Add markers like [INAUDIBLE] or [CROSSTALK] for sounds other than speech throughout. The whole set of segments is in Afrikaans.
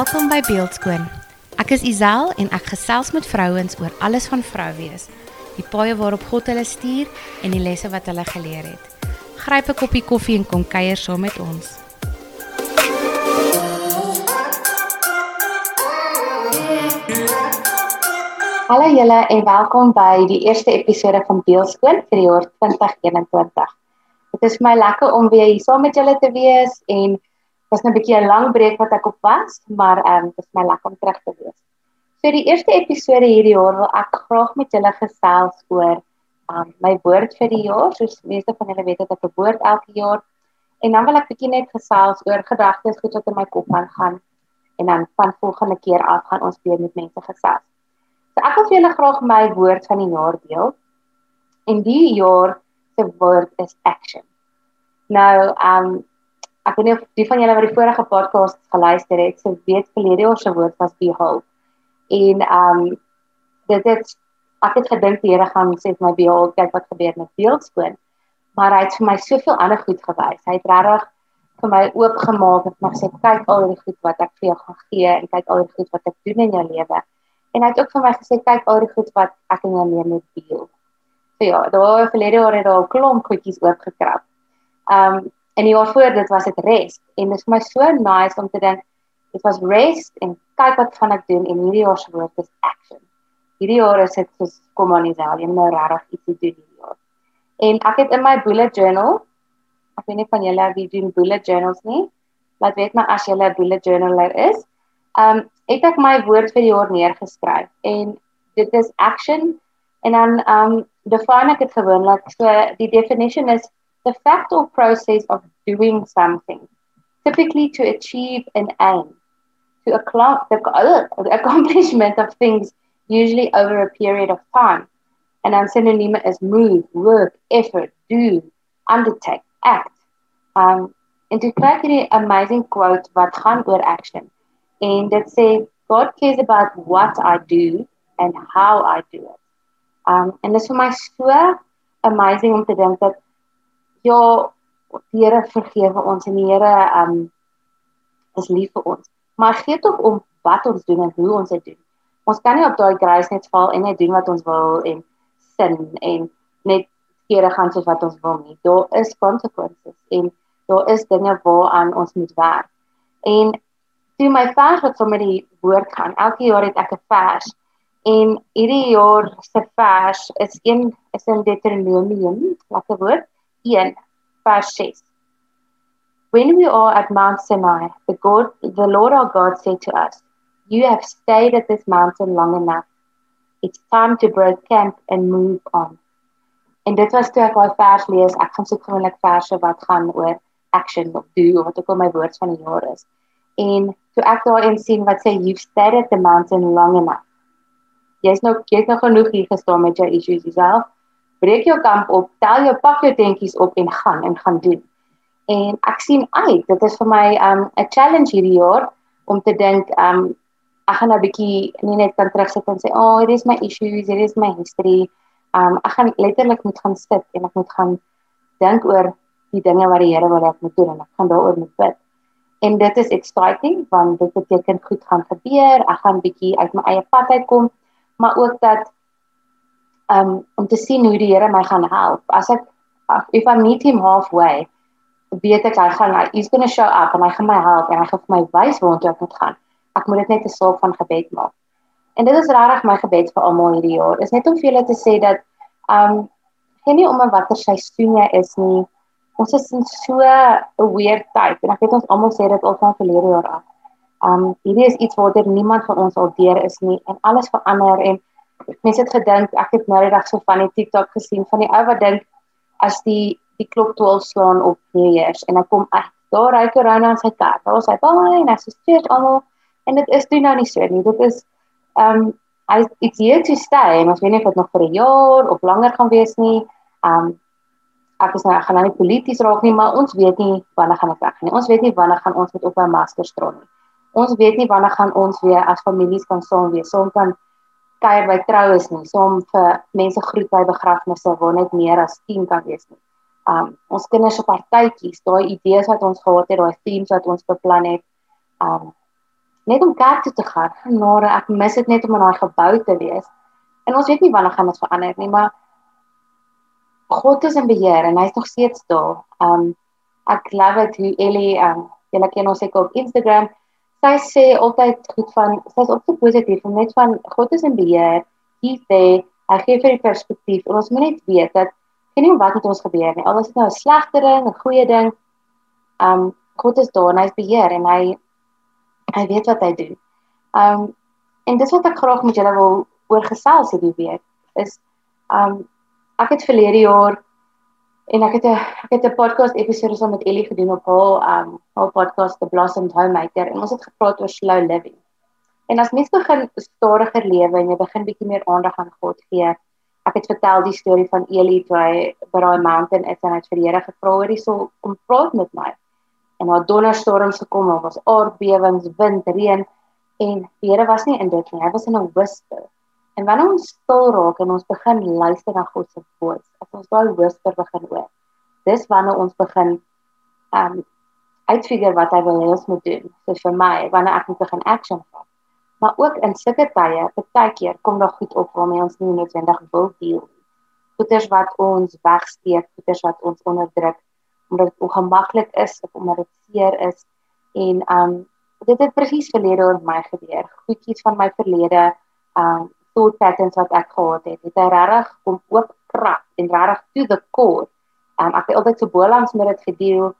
Welkom by Beeldskoon. Ek is Isel en ek gesels met vrouens oor alles van vrou wees. Die paaie waarop God hulle stuur en die lesse wat hulle geleer het. Gryp 'n koppie koffie en kom kuier saam met ons. Hallo julle en welkom by die eerste episode van Beeldskoon vir die jaar 2021. Dit is my lekker om weer hier saam met julle te wees en was nou 'n bietjie 'n lang breek wat ek op was, maar ehm um, dit is my lekker om terug te wees. So die eerste episode hierdie jaar wil ek graag met julle gesels oor ehm um, my woord vir die jaar, soos meeste van julle weet dat ek 'n woord elke jaar en dan wil ek bietjie net gesels oor gedagtes goed wat in my kop aangaan en dan van volgende keer af gaan ons weer met mense gesels. So ek wil vir julle graag my woord van die jaar deel. En die jaar se woord is action. Nou, ehm um, ek weet nie of die van julle wat die vorige podcast geluister het, sou weet verlede jaar se woord was behold. En ehm um, dit het ek het gedink die Here gaan sê vir my behold, kyk wat gebeur met beeldskoon. Maar hy het vir my soveel ander goed gewys. Hy het regtig vir my oopgemaak en my sê kyk al die goed wat ek vir jou gaan gee en kyk al die goed wat ek doen in jou lewe. En hy het ook vir my gesê kyk al die goed wat ek in jou lewe moet deel. So ja, daar verlede jaar het daar 'n klomp goedjies oopgekrap. Um, en jaar voor dit was dit rest en dit is vir my so nice om te dink dit was rest en kyk wat gaan ek doen en hierdie jaar se woord is action. Hierdie jaar is dit soos kom aan Isel, jy moet nou regtig iets doen hierdie jaar. En ek het in my bullet journal, ek weet nie van julle wie doen bullet journals nie, laat weet my as jy 'n bullet journaler is. Um het ek my woord vir die jaar neergeskryf en dit is action en dan um define ek dit gewoonlik. So die definition is the fact or process of doing something, typically to achieve an aim, to the, [LAUGHS] the accomplishment of things, usually over a period of time. And then synonym is move, work, effort, do, undertake, act. Um, and to kry hierdie amazing quote wat gaan oor action. And dit say, God cares about what I do and how I do it. Um en dit is my so amazing om te dink dat ja, die Here vergewe ons en die Here um is lief vir ons. Maar gee tog om wat ons doen en hoe ons dit doen. Ons kan nie op daai grace net val en net doen wat ons wil en sin en net kere gaan soos wat ons wil nie. Daar is konsekwensies en daar is dinge waaraan ons moet werk. En toe my vers wat sommer die woord gaan. Elke jaar het ek 'n vers en hierdie jaar se vers is een is in Deuteronomium, lekker woord. 1 verse 6. When we are at Mount Sinai, the God, the Lord our God said to us, You have stayed at this mountain long enough. It's time to break camp and move on. En dit was toe ek daai vers lees, ek gaan soek gewoonlik verse wat gaan oor action of do of wat ook al my woord van die jaar is. En toe ek daarin sien wat sê you've stayed at the mountain long enough. Jy's nou jy's nou genoeg hier gestaan met jou issues jouself breek jou kamp op, tel jou pak jou tentjies op en gaan en gaan doen. En ek sien uit, dit is vir my um 'n challenge hierdie jaar om te dink um ek gaan nou 'n bietjie nie net kan terugsit en sê, "Oh, oh, hier is my issues, hier is my history." Um ek gaan letterlik moet gaan sit en ek moet gaan dink oor die dinge wat die Here wil ek moet doen en ek gaan daaroor moet bid. En dit is exciting want dit beteken goed gaan gebeur. Ek gaan bietjie uit my eie pad uitkom, maar ook dat um om te sien hoe die Here my gaan help. As ek if I meet him halfway, weet ek hy gaan hy's going to show up en hy gaan my help en hy gaan vir my wys waar ek moet gaan. Ek moet dit net 'n saak van gebed maak. En dit is regtig my gebed vir almal hierdie jaar. Is net om vir julle te sê dat um geen nie om watter seisoen jy is nie. Ons is in so 'n weird tyd en ek weet ons almal sê dit al van verlede jaar af. Um hierdie is iets waar niemand van ons al deur is nie en alles verander en mense het gedink ek het nou net so van die TikTok gesien van die ou wat dink as die die klok 12 slaan op New Year's en dan kom ek daar ry corona in sy kerk. Daar was hy baie en hy sê steeds almal en dit is toe nou nie so nie. Dit is um I it's here to stay en ons weet nie of dit nog vir 'n jaar of langer gaan wees nie. Um ek is nou ek gaan nou nie polities raak nie, maar ons weet nie wanneer gaan dit weg nie. Ons weet nie wanneer gaan ons met op 'n maskers dra nie. Ons weet nie wanneer gaan ons weer as families kan saam wees. Ons kan kuier by troues nie, so om vir mense groet by begrafnisse waar net meer as 10 kan wees nie. Um ons kinders se partytjies, daai idees wat ons gehad het, daai themes wat ons beplan het, um net om kerk toe te gaan. Maar ek mis dit net om in daai gebou te wees. En ons weet nie wanneer gaan dit verander nie, maar God is in beheer en hy's nog steeds daar. Um ek love it hoe Ellie um julle ken ons ek op Instagram. Sy sê altyd goed van sy's op so positief en net van God is in beheer. Hy sê hy gee vir die perspektief en ons moet net weet dat geen nie wat met ons gebeur nie. Al is dit nou 'n slegte ding, 'n goeie ding. Um God is daar en hy's beheer en hy hy weet wat hy doen. Um en dis wat ek graag met julle wil oor gesels hierdie week is um ek het verlede jaar en ek het 'n ek het 'n podcast episode saam met Ellie gedoen op haar um haar podcast The Blossomed Homemaker en ons het gepraat oor slow living. En as mens begin stadiger lewe en jy begin bietjie meer aandag aan God gee. Ek het vertel die storie van Ellie toe hy by daai mountain is en hy het vir die Here gevra oor hierso kom praat met my. En daar donderstorms gekom, daar was aardbewings, wind, reën en die Here was nie in dit nie. Hy was in 'n whisper. En wanneer ons stil raak en ons begin luister na God se woord, as ons daai whisper begin hoor, dis wanneer ons begin um uitfigure wat hy wil hê ons moet doen. So vir my, wanneer ek moet begin action vat. Maar ook in sulke tye, baie keer kom daar goed op waarmee ons nie noodwendig wil deel nie. Goeters wat ons wegsteek, goeters wat ons onderdruk omdat dit ongemaklik is of omdat dit seer is en um dit het presies verlede oor my gebeur. Goedjies van my verlede um thought patterns wat ek gehad het, het hy regtig kom oop krap en regtig to the core. Um ek het altyd so bolangs met dit gedeel.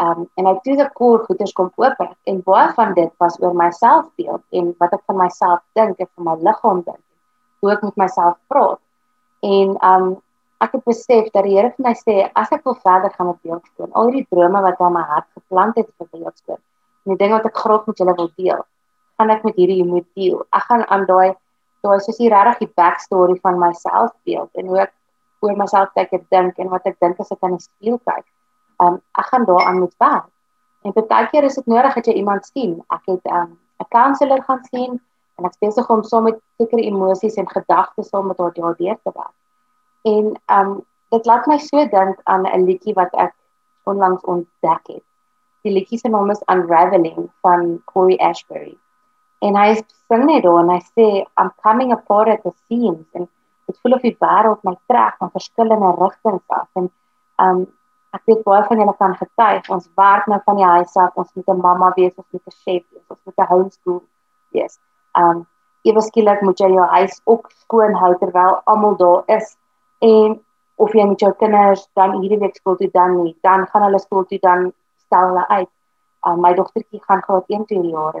Um en hy to the core goeders kom oop en baie van dit was oor myself beeld en wat ek van myself dink en van my liggaam dink. Hoe ek met myself praat. En um ek het besef dat die Here vir my sê as ek wil verder gaan met beeldskoon, al die drome wat in my hart geplant het vir beeldskoon, en die dinge wat ek graag met julle wil deel, gaan ek met hierdie moet deel. Ek gaan aan daai So as jy regtig die backstory van myself beeld en hoe ek oor myself kyk en dink en wat ek dink as ek aan die spieël kyk. Um ek gaan daaraan moet werk. En baie keer is dit nodig dat jy iemand sien. Ek het um 'n counselor gaan sien en ek besig om saam met sekere emosies en gedagtes saam met haar daardeur te werk. En um dit laat my so dink aan 'n liedjie wat ek onlangs ontdek het. Die liedjie se naam is Unraveling van Corey Ashbury en hy sing net daar en hy sê I'm coming apart at the seams. En dit voel of die wêreld my trek van verskillende rigtings af. En um ek weet baie van julle kan getuig ons werk nou van die huis af ons moet 'n mamma wees ons moet 'n chef wees ons moet 'n homeschool wees. Um ewe skielik moet jy jou huis ook skoon hou terwyl almal daar is. En of jy met jou kinders dan hierdie week skool toe dan nie dan gaan hulle skool toe dan stel hulle uit. Um, my dogtertjie gaan graad 1 toe hierdie jaar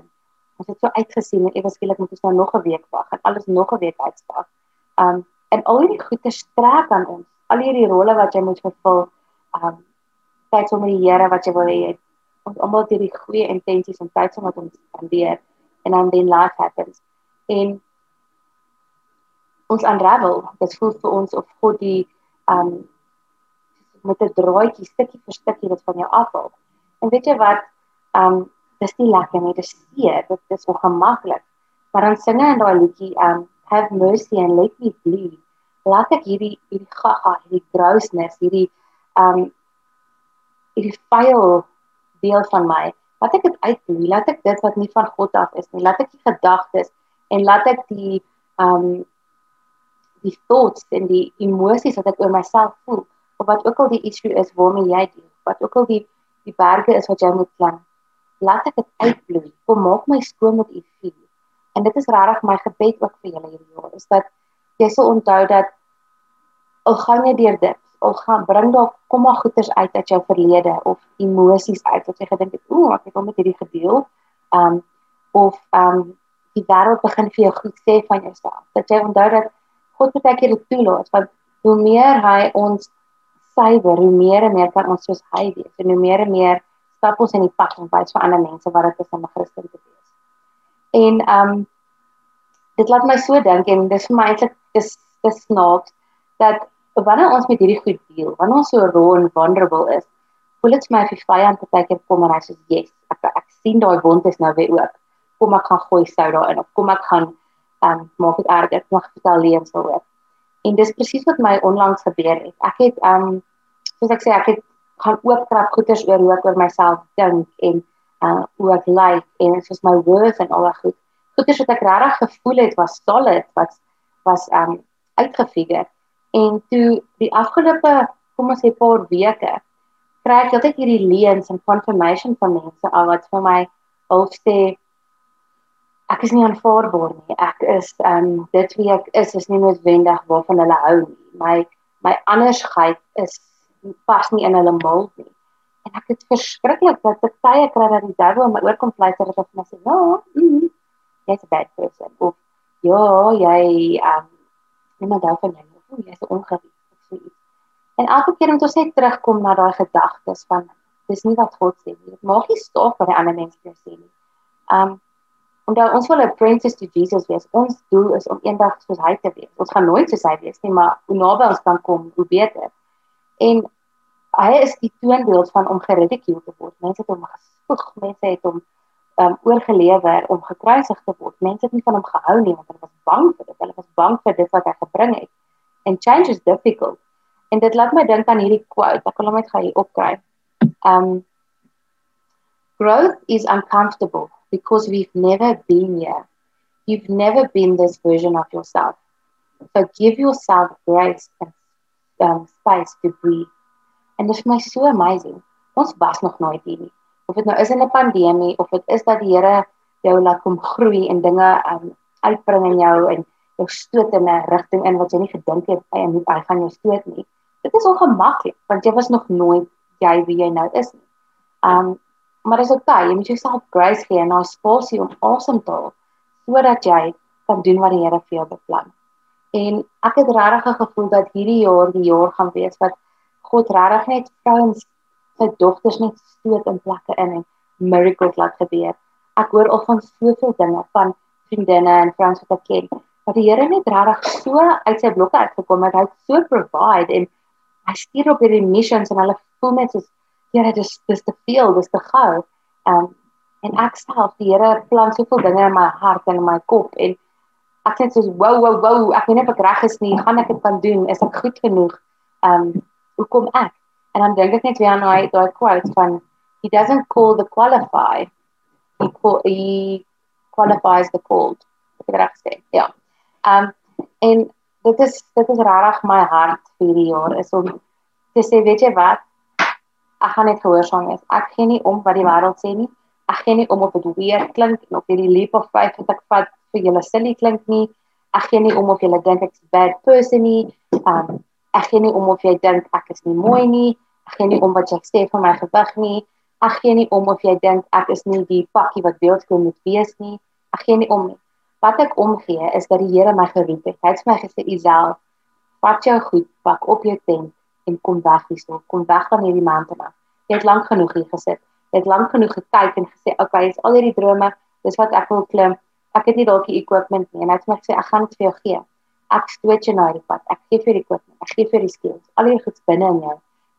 ons het so uitgesien en ewe skielik moet ons nou nog 'n week wag en alles nog 'n week uitstel. Um en al hierdie goeie strek aan ons, al hierdie rolle wat jy moet vervul, um tyd saam met die Here wat jy wil hê. Ons almal het hierdie goeie intensies en tyd saam met ons spandeer en dan then life happens. En ons unravel, dit voel vir ons of God die um met 'n draadjie stukkie vir stukkie wat van jou afhaal. En weet jy wat? Um dis nie lekker nie, dis seer, dit is ongemaklik. Maar dan sing hy in daai liedjie, um have mercy and let me bleed. Laat ek hierdie hierdie gaga, hierdie grousness, hierdie um hierdie vuil deel van my, laat ek dit uitbloei, laat ek dit wat nie van God af is nie, laat ek die gedagtes en laat ek die um die thoughts en die emosies wat ek oor myself voel, of wat ook al die issue is waarmee jy deel, wat ook al die die berge is wat jy moet klim, laat ek dit uitbloei. Kom maak my skoon met u vuur. En dit is regtig my gebed ook vir julle hierdie jaar is dat jy sal onthou dat al gaan jy deur dit, al gaan bring dalk kom maar goeters uit uit jou verlede of emosies uit wat jy gedink het, ooh, ek het hom met hierdie gedeel. Um of um die wêreld begin vir jou goed sê van jouself. Dat jy onthou dat God baie keer dit toelaat want hoe meer hy ons suiwer, hoe meer en meer kan ons soos hy wees en hoe meer en meer stap ons in die pad om wys vir ander mense wat dit is om 'n Christen te wees. En ehm um, dit laat my so dink en dis vir my eintlik dis dis snaaks dat wanneer ons met hierdie goed deel, wanneer ons so raw en vulnerable is, voel dit vir my of die vyand baie keer kom en hy sê, "Yes, ek ek sien daai wond is nou weer oop. Kom ek gaan gooi sou daarin of kom ek gaan ehm um, maak dit erger, ek mag vertel leuns oor." En dis presies wat my onlangs gebeur het. Ek het ehm um, soos ek sê, ek het gaan oopkrap goeters oor hoe ek oor myself dink en uh hoe ek lyk en soos my worth en al daai goed. Goeders wat ek regtig gevoel het was solid, wat was um uitgefigure. En toe die afgelope kom ons sê paar weke kry ek altyd hierdie leens en confirmation van mense al wat vir my al sê ek is nie aanvaarbaar nie. Ek is um dit wie ek is is nie noodwendig waarvan hulle hou nie. My my andersheid is pas nie in hulle mold nie. En ek het verskriklik dat ek tye kry dat die in my oor kom fluister dat ek net sê, "Ja, mm, jy's 'n bad person." Of, "Ja, jy um niemand hou van jou nie. O, jy's ongerief." Of so iets. En elke keer moet ons net terugkom na daai gedagtes van dis nie wat God sê nie. Dit maak nie staat wat die ander mense sê nie. Um omdat ons wil 'n apprentice to Jesus wees. Ons doel is om eendag soos hy te wees. Ons gaan nooit soos hy wees nie, maar hoe naby ons kan kom, hoe beter. En hy is die toonbeeld van om geridicule te word. Mense het hom gespoeg, mense het hom um oorgelewer om gekruisig te word. Mense het nie van hom gehou nie want hulle was bang vir dit. Hulle was bang vir dit wat hy gebring het. And change is difficult. En dit laat my dink aan hierdie quote. Ek wil hom net gou hier opkry. Um growth is uncomfortable because we've never been here. You've never been this version of yourself. So give yourself grace and um, space to breathe. En dit is my so amazing. Ons was nog nooit hier nie. Of dit nou is in 'n pandemie of dit is dat die Here jou laat kom groei en dinge um, uitbring in jou en jou stoot in 'n rigting in wat jy nie gedink het en hoe hy gaan jou stoot nie. Dit is ongemaklik want jy was nog nooit jy wie jy nou is nie. Um maar dis okay, jy moet jouself grace gee en na spasie om asem te haal sodat jy kan doen wat die Here vir jou beplan. En ek het regtig gevoel dat hierdie jaar die jaar gaan wees wat God regtig net vrouens sy dogters net stoot in plekke in en miracles laat gebeur. Ek hoor al van soveel dinge van vriendinne en vrouens wat ek ken. Dat die Here net regtig so uit sy blokke uitgekom het. Hy het so provide en hy stuur op hierdie missions en hulle voel net soos Here, dis dis te veel, dis te gou. Um en ek self die Here plan soveel dinge in my hart en in my kop en ek sê soos wow wow wow, ek weet nie of ek reg is nie, gaan ek dit kan doen? Is ek goed genoeg? Um hoekom ek? En dan dink ek net weer aan daai daai quote van he doesn't call the qualify. He call, he qualifies the called. Ek het reg gesê. Ja. Um en dit is dit is regtig my hart vir die jaar is om te sê weet jy wat? Ek gaan net gehoorsaam wees. Ek gee nie om wat die wêreld sê nie. Ek gee nie om of dit weer klink en of hierdie leap of faith wat ek vat vir julle silly klink nie. Ek gee nie om of julle dink ek's bad person nie. Um Ek gee nie om of jy dink ek is nie mooi nie. Ek gee nie om wat jy sê van my gewig nie. Ek gee nie om of jy dink ek is nie die pakkie wat beeldskoon moet wees nie. Ek gee nie om nie. Wat ek omgee is dat die Here my geroep het. Hy het vir my gesê Isel, vat jou goed, pak op jou tent en kom weg hierso. Kom weg van hierdie mountain af. Jy het lank genoeg hier gesit. Jy het lank genoeg gekyk en gesê, "Oké, okay, is al hierdie drome, dis wat ek wil klim. Ek het nie dalk die equipment nie." En hy het my gesê, "Ek gaan dit vir jou gee." ek stoot jou na die pad. Ek gee vir die koop, ek gee vir die skills. Al die goed binne in jou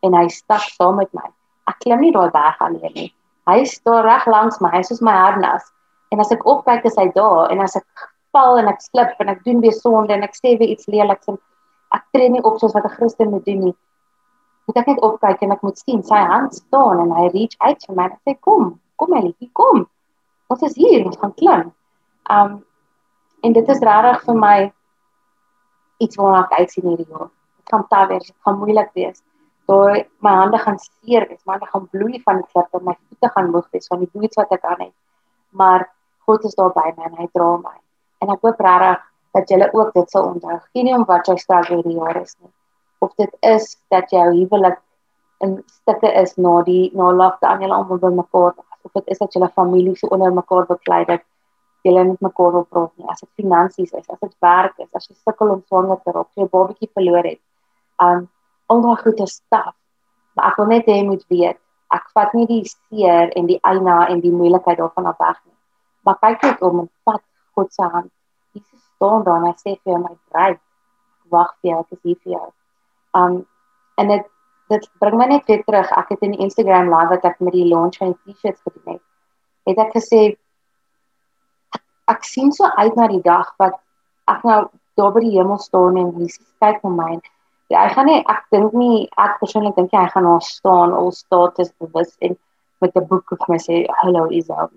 en hy stap saam met my. Ek klim nie daai berg alleen nie. Hy staan reg langs my. Hy is soos my harnas. En as ek opkyk is hy daar en as ek val en ek slip en ek doen weer sonde en ek sê weer iets lelik en ek tree nie op soos wat 'n Christen moet doen nie. Moet ek net opkyk en ek moet sien sy hand staan en hy reach uit vir my en sê kom, kom Ellie, kom. Ons is hier, ons gaan klim. Um en dit is regtig vir my iets waarna ek uitsien hierdie jaar. Dit gaan taai wees, dit gaan moeilik wees. Daar my hande gaan seer wees, my hande gaan bloei van die klip en my voete gaan moeg wees van die boots wat ek aan het. Maar God is daar by my en hy dra my. En ek hoop regtig dat julle ook dit sal onthou. Geen om wat jy straks hierdie jaar is nie. Of dit is dat jou huwelik in stukke is na die na lockdown julle almal bymekaar of dit is dat julle familie so onder mekaar beklei dat julle met mekaar wil praat nie. As dit finansies is, as dit werk is, as jy sukkel om swanger te raak, jy babatjie verloor het. Um al daai goeie staf. Maar ek wil net hê jy moet weet, ek vat nie die seer en die eina en die moeilikheid daarvan af weg nie. Maar kyk net om en vat God se hand. Jesus staan daar en hy sê vir my bruid, wag vir jou, ek is hier vir jou. Um en dit dit bring my net weer terug. Ek het in die Instagram live wat ek met die launch van die T-shirts gedoen het. Het ek gesê ek sien so uit na die dag wat ek nou daar by die hemel staan en Jesus kyk na my. Ja, hy gaan nie ek dink nie ek persoonlik dink hy gaan daar staan al status bewus en met 'n boek of my sê hallo Isel.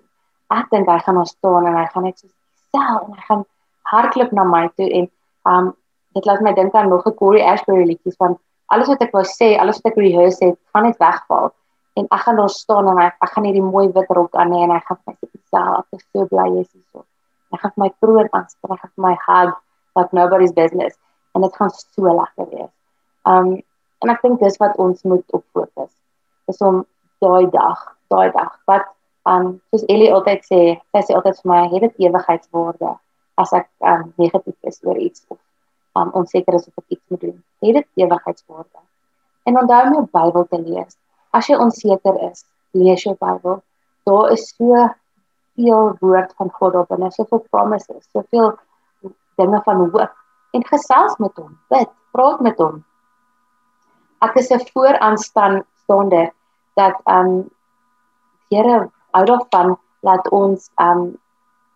Ek dink hy gaan ons staan en hy gaan net so sel en hy gaan hardloop na my toe en um dit laat my dink aan nog 'n Corey Ashbury liedjie van alles wat ek wou sê, alles wat ek rehearse het, gaan net wegval en ek gaan daar staan en ek, ek gaan hierdie mooi wit rok aan hê en hy gaan my sê Isel, ek is so bly jy's hier. Hy gaan my kroon aanspreek, hy gaan my hug like nobody's business en dit gaan so lekker wees. Um en ek dink dis wat ons moet op fokus. Is om daai dag, daai dag wat um soos Ellie altyd sê, sy sê altyd vir my, het dit ewigheidswoorde as ek um negatief is oor iets of um onseker is of ek iets moet doen. Het dit ewigheidswoorde. En onthou om jou Bybel te lees. As jy onseker is, lees jou Bybel. Daar is so veel woord van God op en soveel promises, soveel dinge van hoop en gesels met hom, bid, praat met hom. Ek is 'n vooraanstaande dat um, Here hou daarvan dat ons um,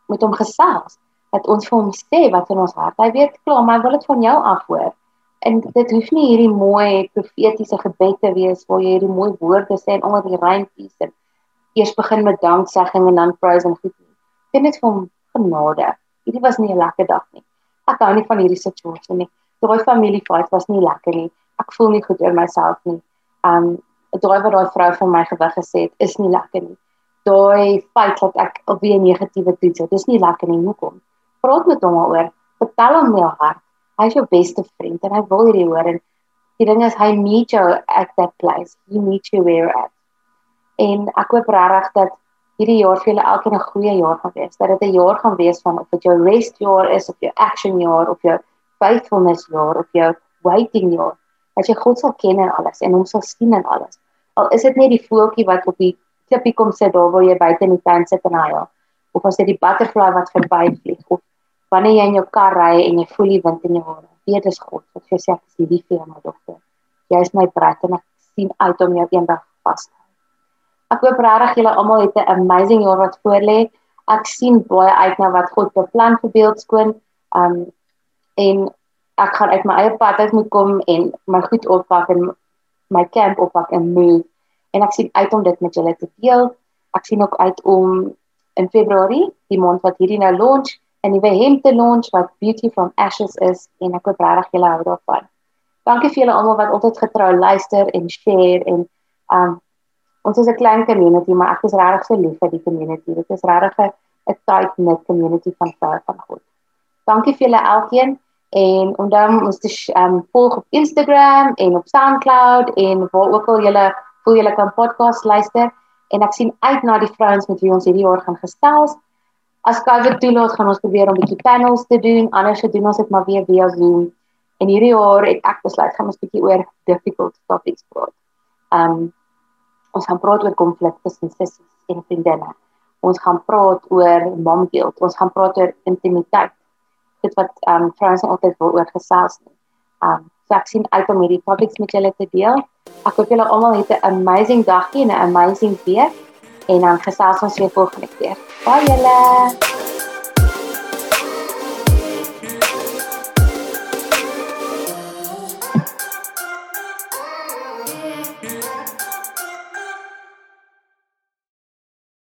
met hom gesels, dat ons vir hom sê wat in ons hart. Hy weet klaar, maar wil dit van jou af hoor. En dit hoef nie hierdie mooi profetiese gebed te wees waar jy hierdie mooi woorde sê en onder die reimpies en eers begin met danksegging en dan praise en goed. Dit is vir hom genade. Hierdie was nie 'n lekker dag nie ek hou nie van hierdie situasie nie. Daai familie fight was nie lekker nie. Ek voel nie goed oor myself nie. Um daai wat daai vrou van my gewig gesê het, is nie lekker nie. Daai feit dat ek alweer negatiewe toets het, dis nie lekker nie. Hoekom? Praat met hom daaroor. Vertel hom jou hart. Hy is jou beste vriend en hy wil hierdie hoor en die ding is hy meet jou at that place. He meet you where at. En ek hoop regtig dat hierdie jaar vir julle elkeen 'n goeie jaar gaan wees. Dat dit 'n jaar gaan wees van of dit jou rest jaar is of jou action jaar of jou faithfulness jaar of jou waiting jaar. Dat jy God sal ken en alles en hom sal sien en alles. Al is dit net die voeltjie wat op die klippie kom sit daar waar jy buite in die tuin sit en hy of as dit die butterfly wat verbyvlieg of wanneer jy in jou kar ry en jy voel die wind in jou hare. Weet dis God wat vir jou sê ek is lief vir jou my dogter. Jy is my brat en ek sien uit om jou eendag vas te Ek hoop regtig julle almal het 'n amazing jaar wat voorlê. Ek sien baie uit na wat God beplan vir beeldskoon. Um en ek gaan uit my eie pad uit moet kom en my goed oppak en my camp oppak en move. En ek sien uit om dit met julle te deel. Ek sien ook uit om in Februarie, die maand wat hierdie nou launch, 'n nuwe hemp te launch wat Beauty from Ashes is en ek hoop regtig julle hou daarvan. Dankie vir julle almal wat altyd getrou luister en share en um ons is 'n klein community, maar ek is regtig so lief vir die community. Dit is regtig 'n tight knit community van vroue van God. Dankie vir julle elkeen en onthou ons te um, volg op Instagram en op SoundCloud en waar ook al julle voel julle kan podcast luister en ek sien uit na die vrouens met wie ons hierdie jaar gaan gesels. As COVID toelaat, gaan ons probeer om 'n bietjie panels te doen. Anders gedoen ons dit maar weer via Zoom. En hierdie jaar het ek besluit gaan ons bietjie oor difficult topics praat. Um Ons gaan praat oor konflik tussen sissies en vriendinne. Ons gaan praat oor mom guilt. Ons gaan praat oor intimiteit. Dit wat ehm um, vrouens altyd wil oor gesels nie. Ehm um, so ek sien uit om hierdie topics met julle te deel. Ek hoop julle almal het 'n amazing dag en 'n amazing week en dan gesels ons weer volgende keer. Bye julle.